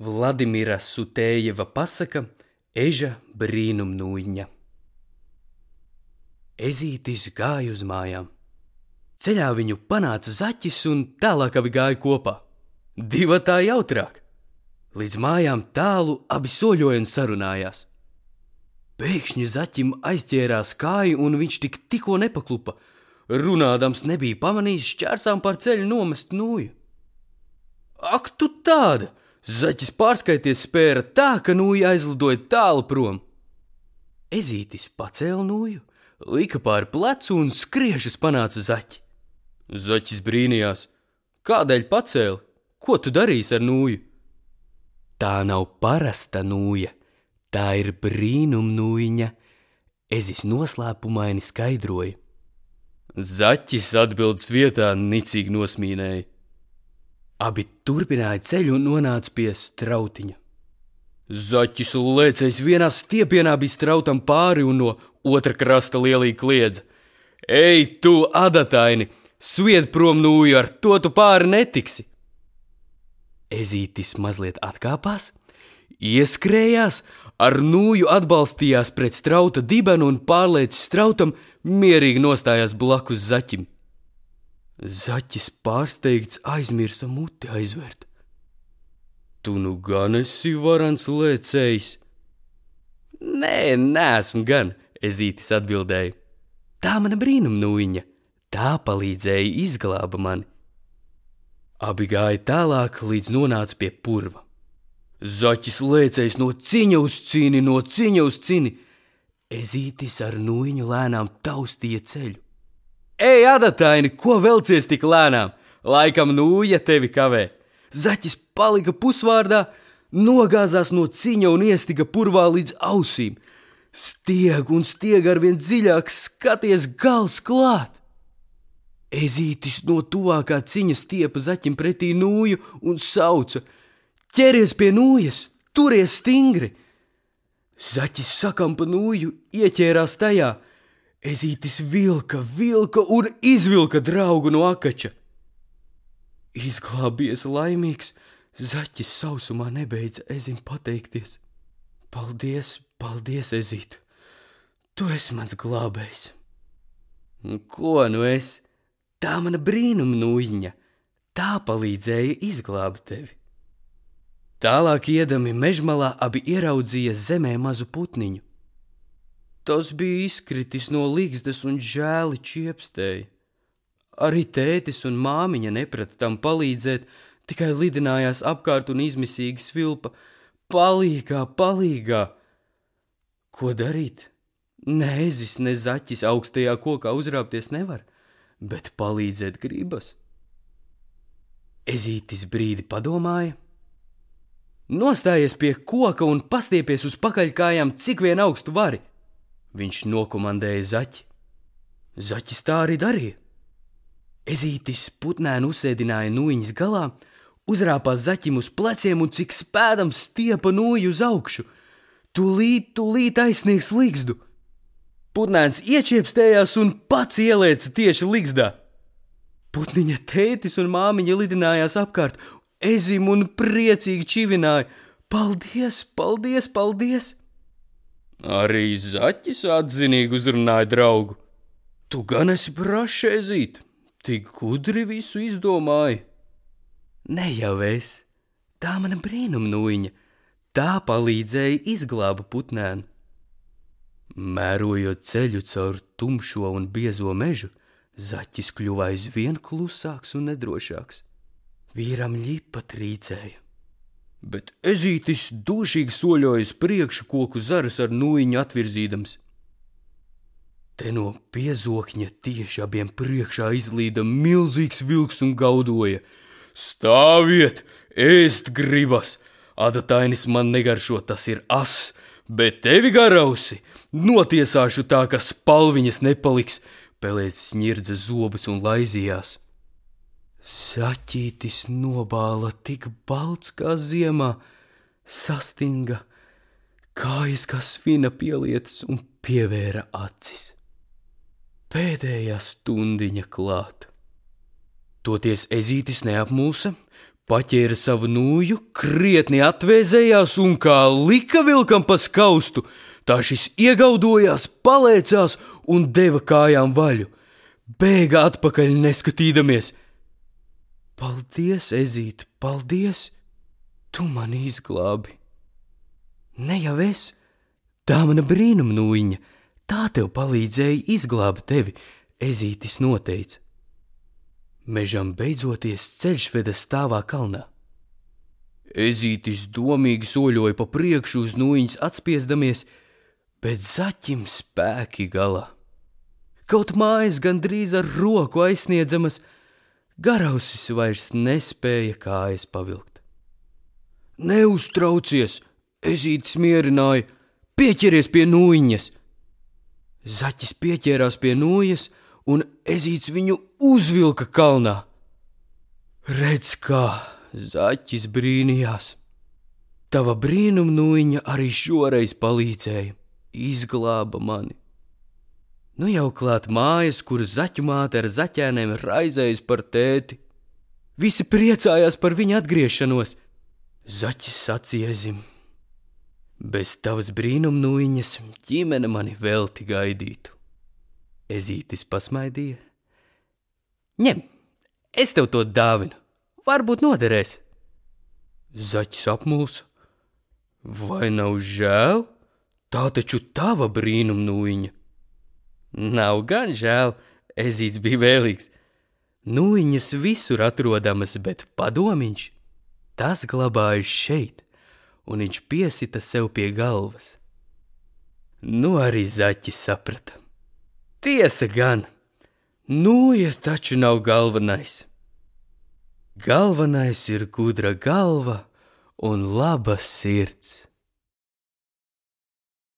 Vladimira Sutējeva pasaka Eža brīnumnūjiņa. Ezītis gāja uz mājām. Ceļā viņu panāca zaķis un tālāk abi gāja kopā. Divi tā jautrāk. Līdz mājām tālu abi soļoja un sarunājās. Pēkšņi zaķim aizķērās kāja, un viņš tik tikko nepaklupa. Runādams nebija pamanījis šķērsām par ceļu nomest nūju. Ak, tu tāda! Zaķis pārskaities spēra tā, ka nūja aizlidoja tālu prom. Ezītis pacēla nūju, lika pāri plecu un skriešus panāca zaķi. Zaķis brīnījās, kādēļ pacēli, ko tu darīsi ar nūju? Tā nav parasta nūja, tā ir brīnumnūjiņa, ezis noslēpumaini skaidroja. Zaķis atbildes vietā nicīgi nosmīnēja. Abi turpināja ceļu un nonāca pie strautiņa. Zaķis lēcējs vienā stiepienā bija strautam pāri un no otra krasta lielīgi kliedz: Ej, tu adataini, svied prom nūju, ar to tu pāri netiksi! Ezītis mazliet atkāpās, ieskrējās, ar nūju atbalstījās pret strauta dibenu un pārlēcis strautam, mierīgi nostājās blakus zaķim. Zaķis pārsteigts aizmirsa muti aizvērt. Tu nu gan esi varants lēcējs. Nē, nesmu gan, ezītis atbildēja. Tā mana brīnumnūjiņa, tā palīdzēja izglāba mani. Abi gāja tālāk, līdz nonāca pie purva. Zaķis lēcējs no ciņa uz cīni, no ciņa uz cīni. Ezītis ar nūjiņu lēnām taustīja ceļu. Ej, adataini, ko velcies tik lēnām? Laikam nūja tevi kavē. Zaķis palika pusvārdā, nogāzās no ciņa un iestiga purvā līdz ausīm. Stieg un stieg ar vien dziļāk, skaties gals klāt. Ezītis no tuvākā ciņa stiepa zaķim pretī nūju un sauca: Ķeries pie nūjas, turies stingri! Zaķis sakampa nūju, ieķērās tajā, Ezītis vilka, vilka un izvilka draugu no akača. Izglābies laimīgs, zaķis sausumā nebeidza ezim pateikties. Paldies, paldies, ezīt! Tu esi mans glābējs! Ko nu es? Tā mana brīnuma nūjiņa, tā palīdzēja izglābt tevi. Tālāk iedami mežmalā abi ieraudzīja zemē mazu putniņu. Tas bija izkritis no līgzdas un žēli čiepstēji. Arī tētis un māmiņa neprata tam palīdzēt, tikai lidinājās apkārt un izmisīgi svilpa: Palīgā, palīgā! Ko darīt? Nezis, ne zaķis augstajā kokā uzrāpties nevar, bet palīdzēt gribas. Ezītis brīdi padomāja, nostājies pie koka un pastiepies uz pakaļkājām, cik vien augstu vari. Viņš nokomandēja zaķi. Zaķis tā arī darīja. Ezītis putnēnu uzsēdināja nūjiņas galā, uzrāpās zaķim uz pleciem un cik spēdams stiepa nūju uz augšu. Tūlīt, tūlīt aizsniegs līgzdu. Putnēns iečiepstējās un pats ielēca tieši līgzdā. Putniņa tētis un māmiņa lidinājās apkārt, ezim un priecīgi čivināja: Paldies, paldies, paldies! Arī zaķis atzinīgi uzrunāja draugu. Tu gan esi prašēzīt, tik gudri visu izdomāji. Ne jau es, tā mana brīnumnūjiņa, tā palīdzēja izglāba putnēnu. Mērojot ceļu caur tumšo un biezo mežu, zaķis kļuva aizvien klusāks un nedrošāks. Vīram ļipa trīcēja bet ezītis dušīgi soļojas priekšu koku zarus ar nūjiņu atvirzīdams. Te no piezokņa tieši abiem priekšā izlīda milzīgs vilks un gaudoja: Stāviet, ēst gribas! Adatainis man negaršo, tas ir as, bet tevi garausi! Notiesāšu tā, ka spalviņas nepaliks, pelēs snirdza zobus un laizījās. Saķītis nobāla tik balts kā ziemā, sastinga, kājas kā svina pielietas un pievēra acis. Pēdējā stundiņa klāta. Toties ezītis neapmūsa, paķēra savu nūju, krietni atvēzējās un kā lika vilkam pa skaustu, tā šis iegaudojās, palēcās un deva kājām vaļu. Bēga atpakaļ neskatīdamies. Paldies, Ezīt, paldies! Tu mani izglābi! Ne jau es, tā mana brīnumnūjiņa, tā tev palīdzēja izglābt tevi, Ezītis noteica. Mežam beidzoties ceļš veda stāvā kalnā. Ezītis domīgi soļoja pa priekšu uz nūjiņas atspiesdamies, bet zaķim spēki galā. Kaut mājas gandrīz ar roku aizsniedzamas, garausis vairs nespēja kājas pavilkt. Neuztraucies, ezītis mierināja, pieķeries pie nūjiņas. Zaķis pieķērās pie nūjas, un ezīts viņu uzvilka kalnā. Redz, kā zaķis brīnījās. Tava brīnumnūjiņa arī šoreiz palīdzēja, izglāba mani. Nu jau klāt mājas, kur zaķu māte ar zaķēniem raizējas par tēti. Visi priecājās par viņa atgriešanos. Zaķis saciezim. Bez tavas brīnumnūjiņas ģimene mani velti gaidītu. Ezītis pasmaidīja. Ņem, es tev to dāvinu, varbūt noderēs. Zaķis apmulsa. Vai nav žēl? Tā taču tava brīnumnūjiņa. Nav gan žēl, ezīts bija vēlīgs. Nūjiņas visur atrodamas, bet padomiņš tas glabājas šeit, un viņš piesita sev pie galvas. Nu arī zaķis saprata. Tiesa gan, nūja taču nav galvenais. Galvenais ir gudra galva un laba sirds.